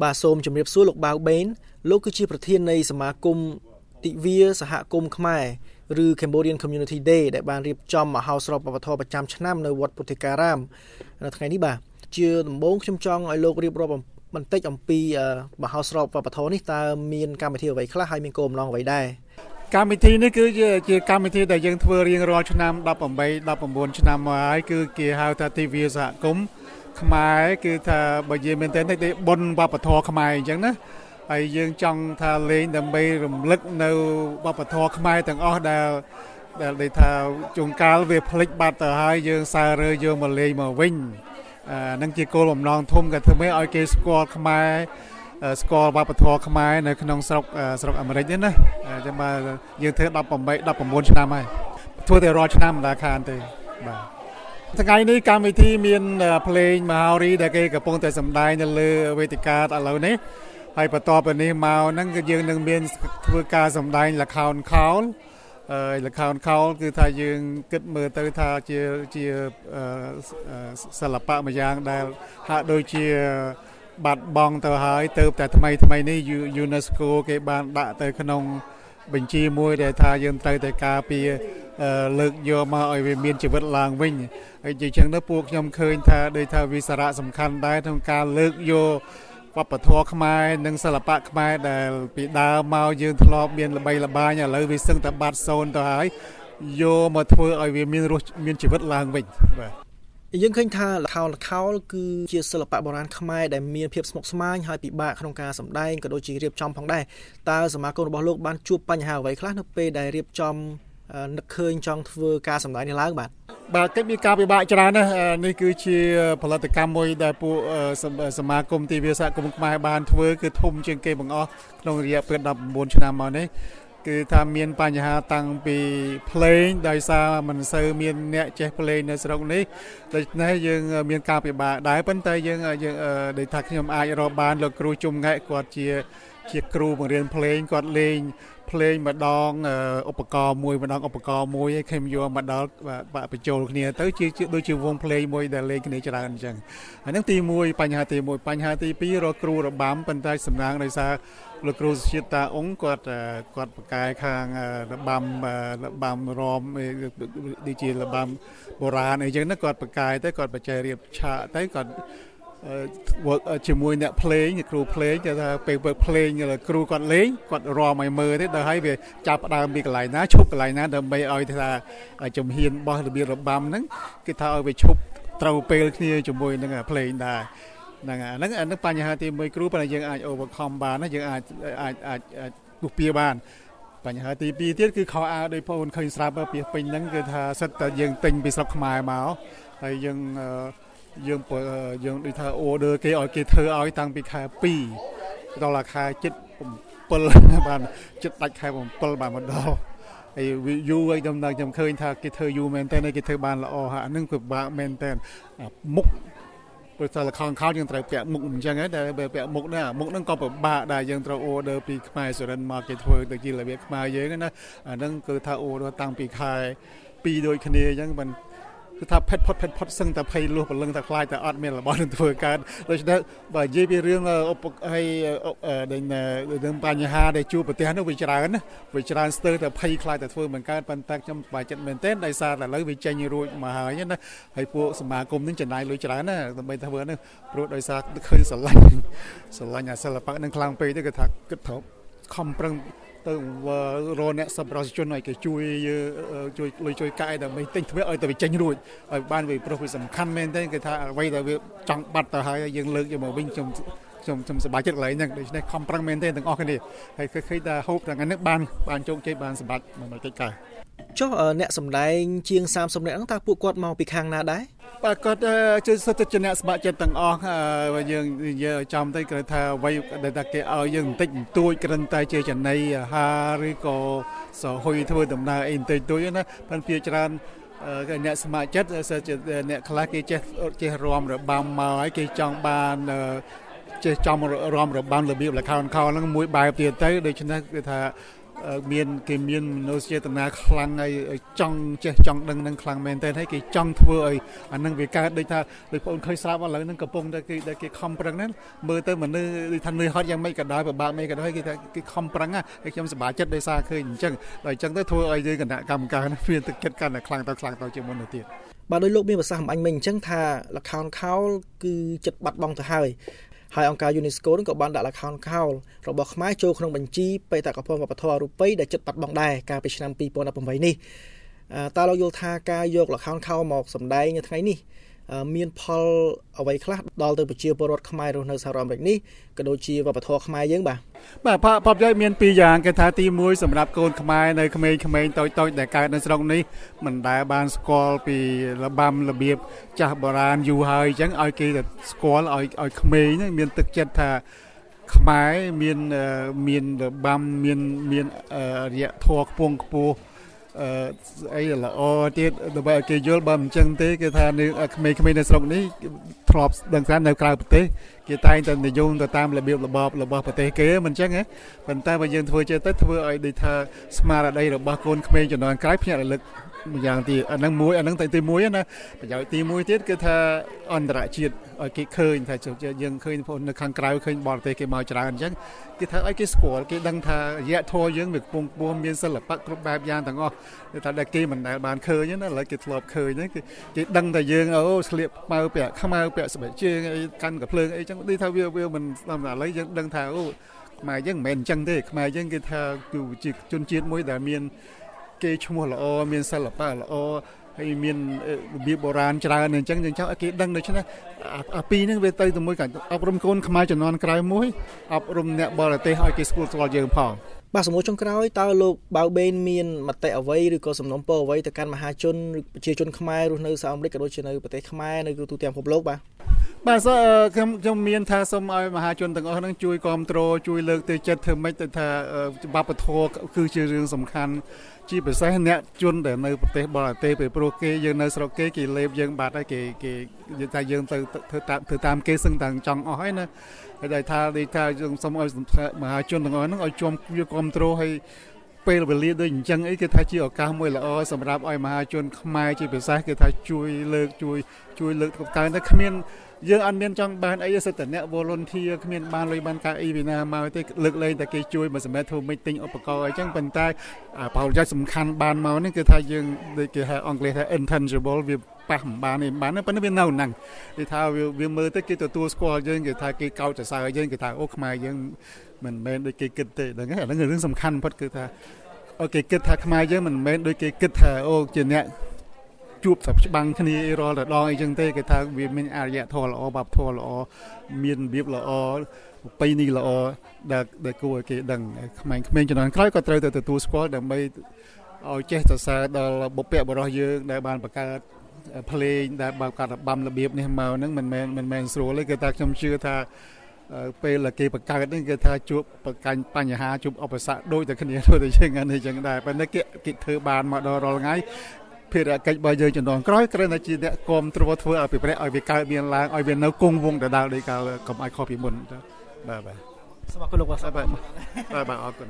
បាទសូមជម្រាបសួរលោកបាវបេនលោកគឺជាប្រធាននៃសមាគមទិវាសហគមន៍ខ្មែរឬ Cambodian Community Day ដែលបានរៀបចំមហោស្រពវប្បធម៌ប្រចាំឆ្នាំនៅវត្តពុទ្ធិការាមនៅថ្ងៃនេះបាទជាដំបូងខ្ញុំចង់ឲ្យលោករៀបរាប់បន្តិចអំពីមហោស្រពវប្បធម៌នេះតើមានកម្មវិធីអ្វីខ្លះហើយមានគោលបំណងអ្វីដែរកម្មវិធីនេះគឺជាជាកម្មវិធីដែលយើងធ្វើរៀងរាល់ឆ្នាំ18 19ឆ្នាំមកហើយគឺគេហៅថាទិវាសហគមន៍ ខ្មែរគឺថាបើនិយាយមែនទែនទៅបុណ្យវប្បធម៌ខ្មែរអញ្ចឹងណាហើយយើងចង់ថាលេងដើម្បីរំលឹកនៅវប្បធម៌ខ្មែរទាំងអស់ដែលដែលនិយាយថាជួនកាលវាផ្លិចបាត់ទៅហើយយើងសាររើយកមកលេងមកវិញអានឹងជាគោលបំណងធំក៏ធ្វើម៉េចឲ្យគេស្គាល់ខ្មែរស្គាល់វប្បធម៌ខ្មែរនៅក្នុងស្រុកស្រុកអាមេរិកនេះណាចាំបើយើងធ្វើ18 19ឆ្នាំហើយធ្វើតែរាល់ឆ្នាំមិនដាខានទេបាទ ថ្ងៃនេះកម្មវិធីមានភ្លេងមហោរីដែលគេកំពុងតែសម្ដែងនៅលើវេទិកាឥឡូវនេះហើយបន្ទាប់ពីនេះមកហ្នឹងគឺយើងនឹងមានធ្វើការសម្ដែងលខោនខោលអឺលខោនខោលគឺថាយើងគិតមើលទៅថាជាជាសិល្បៈមួយយ៉ាងដែលហាក់ដូចជាបាត់បង់ទៅហើយទៅតែថ្មីថ្មីនេះ UNESCO គេបានដាក់ទៅក្នុងបញ្ជីមួយដែលថាយើងត្រូវតែការពារ លើកយកមកឲ្យវាមានជីវិតឡើងវិញហើយជាចឹងទៅពួកខ្ញុំឃើញថាដូចថាវាសារៈសំខាន់ដែរក្នុងការលើកយកវប្បធម៌ខ្មែរនិងសិល្បៈខ្មែរដែលពីដើមមកយើងធ្លាប់មានល្បីល្បាញឥឡូវវាសឹងតែបាត់សូន្យទៅហើយយកមកធ្វើឲ្យវាមានរសមានជីវិតឡើងវិញបាទយើងឃើញថាលខោនលខោលគឺជាសិល្បៈបុរាណខ្មែរដែលមានភាពស្មុគស្មាញហើយពិបាកក្នុងការសម្ដែងក៏ដូចជារៀបចំផងដែរតើសមាគមរបស់លោកបានជួបបញ្ហាអ្វីខ្លះនៅពេលដែលរៀបចំ នឹកឃើញចង់ធ្វើការសម្ដែងនេះឡើងបាទបាទកិច្ចមានការពិបាកច្រើនណាស់នេះគឺជាផលិតកម្មមួយដែលពួកសមាគមទីវាសហគមន៍ខ្មែរបានធ្វើគឺធំជាងគេបង្អស់ក្នុងរយៈពេល19ឆ្នាំមកនេះគឺថាមានបញ្ហាតាំងពីភ្លេងដោយសារមិនសូវមានអ្នកចេះភ្លេងនៅស្រុកនេះដូច្នេះយើងមានការពិបាកដែរប៉ុន្តែយើងយើងដែលថាខ្ញុំអាចរកបានលោកគ្រូជុំងែកគាត់ជា ជាគ្រូបង្រៀនភ្លេងគាត់លេងភ្លេងម្ដងឧបករណ៍មួយម្ដងឧបករណ៍មួយឲ្យខ្ញុំយកមកដល់បាក់បញ្ចូលគ្នាទៅជាដូចជាវងភ្លេងមួយដែលលេងគ្នាច្រើនអញ្ចឹងហើយនឹងទី1បញ្ហាទី1បញ្ហាទី2រកគ្រូរបាំប៉ុន្តែសំណាងដោយសារលោកគ្រូសុជាតិតាអង្គគាត់គាត់ប្រកែខាងរបាំរបាំរមដូចជារបាំបុរាណអីចឹងណាគាត់ប្រកែទៅគាត់បច្ចេករៀបឆាកទៅគាត់ work ជាមួយអ្នកភ្លេងគ្រូភ្លេងគេថាពេល work ភ្លេងគ្រូគាត់លេងគាត់រំឲ្យមើលទេដល់ហើយវាចាប់ផ្ដើមពីកន្លែងណាឈប់កន្លែងណាដើម្បីឲ្យថាជំហានរបស់របៀបរបាំហ្នឹងគេថាឲ្យវាឈប់ត្រូវពេលគ្នាជាមួយនឹងភ្លេងដែរហ្នឹងអាហ្នឹងអាហ្នឹងបញ្ហាទី1គ្រូប៉ុន្តែយើងអាច overcome បានណាយើងអាចអាចអាចពុះពៀបានបញ្ហាទី2ទៀតគឺខោអាវដោយបងឃើញស្រាប់ពីពេញហ្នឹងគឺថាសិតតែយើងទិញពីស្រុកខ្មែរមកហើយយើងអឺ យើងយើងដូចថា order គេឲ្យគេធ្វើឲ្យតាំងពីខែ2ដល់ខែ7បានចិត្តដាច់ខែ7បានមកដល់ហើយយូរហើយខ្ញុំដល់ខ្ញុំឃើញថាគេធ្វើយូរមែនតើគេធ្វើបានល្អហើយអានឹងពិបាកមែនតើមុខព្រោះតែលខោខោយើងត្រូវពាក់មុខអញ្ចឹងតែពាក់មុខហ្នឹងមុខហ្នឹងក៏ពិបាកដែរយើងត្រូវ order ពីខ្មែរសុរិនមកគេធ្វើទៅជារបៀបខ្មែរយើងណាអាហ្នឹងគឺថា order តាំងពីខែ2ដូចគ្នាអញ្ចឹងមិន គឺថាផិតផុតផិតផុតសឹងតែភ័យលួសព្រលឹងតែខ្លាចតែអត់មានរបស់នឹងធ្វើកើតដូច្នេះបើនិយាយពីរឿងឧបហើយនឹងបញ្ហាដែលជួបប្រទេសនោះវាច្រើនណាវាច្រើនស្ទើរតែភ័យខ្លាចតែធ្វើមិនកើតប៉ុន្តែខ្ញុំសប្បាយចិត្តមែនទែនដោយសារតែឥឡូវវាចេញរួចមកហើយណាហើយពួកសមាគមនឹងចំណាយលុយច្រើនណាដើម្បីធ្វើនេះព្រោះដោយសារឃើញស្រឡាញ់ស្រឡាញ់អាសិល្បៈនឹងខ្លាំងពេកទៅគេថាគិតត្រូវខំប្រឹង ទៅរកអ្នកសម្រាប់ជនឲ្យគេជួយជួយលុយជួយកែដើម្បីទិញធ្វើឲ្យតែវាចេញរួចឲ្យបានវាប្រុសវាសំខាន់មែនទេគេថាអ្វីដែលវាចង់បាត់ទៅហើយយើងលើកយកមកវិញខ្ញុំ ខ្ញុំខ្ញុំសប្បាយចិត្តកន្លែងហ្នឹងដូច្នេះខំប្រឹងមែនទេទាំងអស់គ្នាហើយឃើញថាហូបទាំងហ្នឹងបានបានជោគជ័យបានសម្បត្តិមកកិច្ចការចុះអ្នកសម្ដែងជាង30នាក់ហ្នឹងតើពួកគាត់មកពីខាងណាដែរបាទគាត់ជួយសិទ្ធិជាអ្នកស្ម័គ្រចិត្តទាំងអស់យើងនិយាយចំទៅគឺថាអ្វីដែលថាគេឲ្យយើងបន្តិចបន្តួចគ្រាន់តែជាចំណីអាហារឬក៏សហុយធ្វើដំណើរអីបន្តិចបន្តួចណាប៉ុន្តែច្រើនអ្នកស្ម័គ្រចិត្តអ្នកខ្លះគេចេះចេះរំរបាំមកហើយគេចង់បាន ចេះចំរំរបាំរបៀបលខោនខោហ្នឹងមួយបែបទៀតទៅដូច្នេះគឺថាមានគេមានមនោសញ្ចេតនាខ្លាំងហើយចង់ចេះចង់ដឹងនឹងខ្លាំងមែនទែនហើយគេចង់ធ្វើឲ្យអានឹងវាកើតដូចថាដូចបងឃើញស្រាប់ឥឡូវហ្នឹងកំពុងតែគេដែលគេខំប្រឹងហ្នឹងមើលទៅមនុស្សដូចថានឿយហត់យ៉ាងម៉េចក៏ដោយពិបាកមិនក៏ដោយគេថាគេខំប្រឹងហើយខ្ញុំសប្បាយចិត្តដោយសារឃើញអញ្ចឹងដល់អញ្ចឹងទៅធ្វើឲ្យយើងគណៈកម្មការនេះមានទឹកចិត្តកាន់តែខ្លាំងទៅខ្លាំងទៅជាងមុនទៅទៀតបាទដោយលោកមានប្រសាសន៍អំបញ្ញមិញអញ្ចឹងថាលខោនខោលគឺចិត្តបាត់បង់ទៅហើយ ហើយអង្គការ UNESCO នឹងក៏បានដាក់លខោនខោលរបស់ខ្មែរចូលក្នុងបញ្ជីបេតិកភណ្ឌវប្បធម៌អរូបីដែលចិត្តបាត់បង់ដែរកាលពីឆ្នាំ2018នេះតើលោកយល់ថាការយកលខោនខោលមកសម្ដែងនៅថ្ងៃនេះ មានផលអ្វីខ្លះដល់ទៅប្រជាពលរដ្ឋខ្មែររស់នៅសហរដ្ឋអាមេរិកនេះក៏ដូចជាវប្បធម៌ខ្មែរយើងបាទបាទផលប្រយោជន៍មានពីរយ៉ាងគេថាទី1សម្រាប់កូនខ្មែរនៅក្មេងៗតូចៗដែលកើតនៅស្រុកនេះមិនដែលបានស្គាល់ពីរបាំរបៀបចាស់បុរាណយូរហើយអញ្ចឹងឲ្យគេទៅស្គាល់ឲ្យឲ្យក្មេងហ្នឹងមានទឹកចិត្តថាខ្មែរមានមានរបាំមានមានរយៈធម៌ខ្ពង់ខ្ពស់ អឺអីល្អទៀតដើម្បីឲ្យគេយល់បើមិនចឹងទេគេថានៅក្មេងៗនៅស្រុកនេះធ្លាប់ដឹងថានៅក្រៅប្រទេសគេតែងតែនិយមទៅតាមរបៀបរបបរបស់ប្រទេសគេមិនចឹងទេប៉ុន្តែបើយើងធ្វើចេះទៅធ្វើឲ្យដូចថាស្មារតីរបស់កូនក្មេងជំនាន់ក្រោយភ្ញាក់រលឹក ម្យ៉ាងទៀតអាហ្នឹងមួយអាហ្នឹងតែទី1ណាប្រយោជន៍ទី1ទៀតគឺថាអន្តរជាតិឲ្យគេឃើញថាយើងឃើញបងនៅខាងក្រៅឃើញបរទេសគេមកច្រើនអញ្ចឹងគេថាឲ្យគេស្គាល់គេដឹងថារយៈធម៌យើងវាកំពុងពោះមានសិល្បៈគ្រប់បែបយ៉ាងទាំងអស់គេថាដែលគេមិនដែលបានឃើញណាឥឡូវគេធ្លាប់ឃើញហ្នឹងគេគេដឹងថាយើងអូស្លៀកខ្មៅពាក់ខ្មៅពាក់ស្បែកជើងអីកាន់កាភ្លើងអីចឹងដូចថាវាវាមិនឥឡូវយើងដឹងថាអូខ្មែរយើងមិនមែនអញ្ចឹងទេខ្មែរយើងគេថាគឺជាជនជាតិមួយដែលមាន គេឈ្មោះល្អមានសិល្បៈល្អហើយមានរបៀបបុរាណច្រើនអញ្ចឹងយើងចង់ឲ្យគេដឹងដូច្នេះអាពីរហ្នឹងវាទៅទៅមួយកាអប់រំកូនខ្មែរជំនាន់ក្រោយមួយអប់រំអ្នកបរទេសឲ្យគេស្គាល់ស្គាល់យើងផងបាទសំណួរចុងក្រោយតើលោកបាវបេនមានមតិអ្វីឬក៏សំណុំពរអ្វីទៅកាន់មហាជនឬប្រជាជនខ្មែររស់នៅសហរដ្ឋអាមេរិកក៏ដូចជានៅប្រទេសខ្មែរនៅទូទាំងពិភពលោកបាទ បាទខ្ញុំខ្ញុំមានថាសូមឲ្យមហាជនទាំងអស់ហ្នឹងជួយគ្រប់គ្រងជួយលើកទឹកចិត្តធ្វើម៉េចទៅថាបបធរគឺជារឿងសំខាន់ជាពិសេសអ្នកជនដែលនៅប្រទេសបរទេសពេលព្រោះគេយើងនៅស្រុកគេគេលេបយើងបាត់ហើយគេគេនិយាយថាយើងទៅធ្វើតាមធ្វើតាមគេសឹងតែចង់អស់ហើយណាហើយថាដូចថាយើងសូមឲ្យមហាជនទាំងអស់ហ្នឹងឲ្យជុំវាគ្រប់គ្រងឲ្យ ពេលវេលាដូចអញ្ចឹងអីគឺថាជាឱកាសមួយល្អសម្រាប់ឲ្យមហាជនខ្មែរជាពិសេសគឺថាជួយលើកជួយជួយលើកកកើតែគ្មានយើងអត់មានចង់បានអីសិតតអ្នក volunteer គ្មានបានលុយបានការអីវិណាមកទេលើកលែងតែគេជួយមកសម្រាប់ធ្វើមិនទិញឧបករណ៍អីចឹងប៉ុន្តែប្រយោជន៍សំខាន់បានមកនេះគឺថាយើងដូចគេហៅអង់គ្លេសថា intangible វាប៉ះមិនបានទេបានប៉ុន្តែវានៅហ្នឹងគេថាវាវាមើលទៅគេទទួលស្គាល់យើងគេថាគេកោតសរសើរយើងគេថាអូខ្មែរយើង មិនមែនដូចគេគិតទេហ្នឹងហើយអាហ្នឹងរឿងសំខាន់បំផុតគឺថាអូគេគិតថាខ្មែរយើងមិនមែនដូចគេគិតថាអូជាអ្នកជួបតែច្បាំងគ្នារាល់តែដងអីចឹងទេគេថាវាមានអរិយធម៌ល្អបាបធម៌ល្អមានរបៀបល្អប្រពៃណីល្អដែលដែលគួរឲ្យគេដឹងក្មេងៗជំនាន់ក្រោយក៏ត្រូវតែទទួលស្គាល់ដើម្បីឲ្យចេះសរសើរដល់បុព្វបុរសយើងដែលបានបង្កើតភ្លេងដែលបើកាត់បាំរបៀបនេះមកហ្នឹងមិនមែនមិនមែនស្រួលទេគឺថាខ្ញុំជឿថា ពេលគេបង្កើតនេះគឺថាជួបប្រកាញ់បញ្ហាជួបឧបសគ្គដូចតែគ្នាដូចតែជាងនេះចឹងដែរប៉ុន្តែគេគេធ្វើបានមកដល់រាល់ថ្ងៃភារកិច្ចរបស់យើងជំនាន់ក្រោយគ្រាន់តែជាអ្នកគ្រប់គ្រងធ្វើឲ្យពិព្រះឲ្យវាកើតមានឡើងឲ្យវានៅគង់វង្សដដែលដូចកាលកុំឲ្យខុសពីមុនបាទបាទសូមអរគុណលោកបាទបាទបាទអរគុណ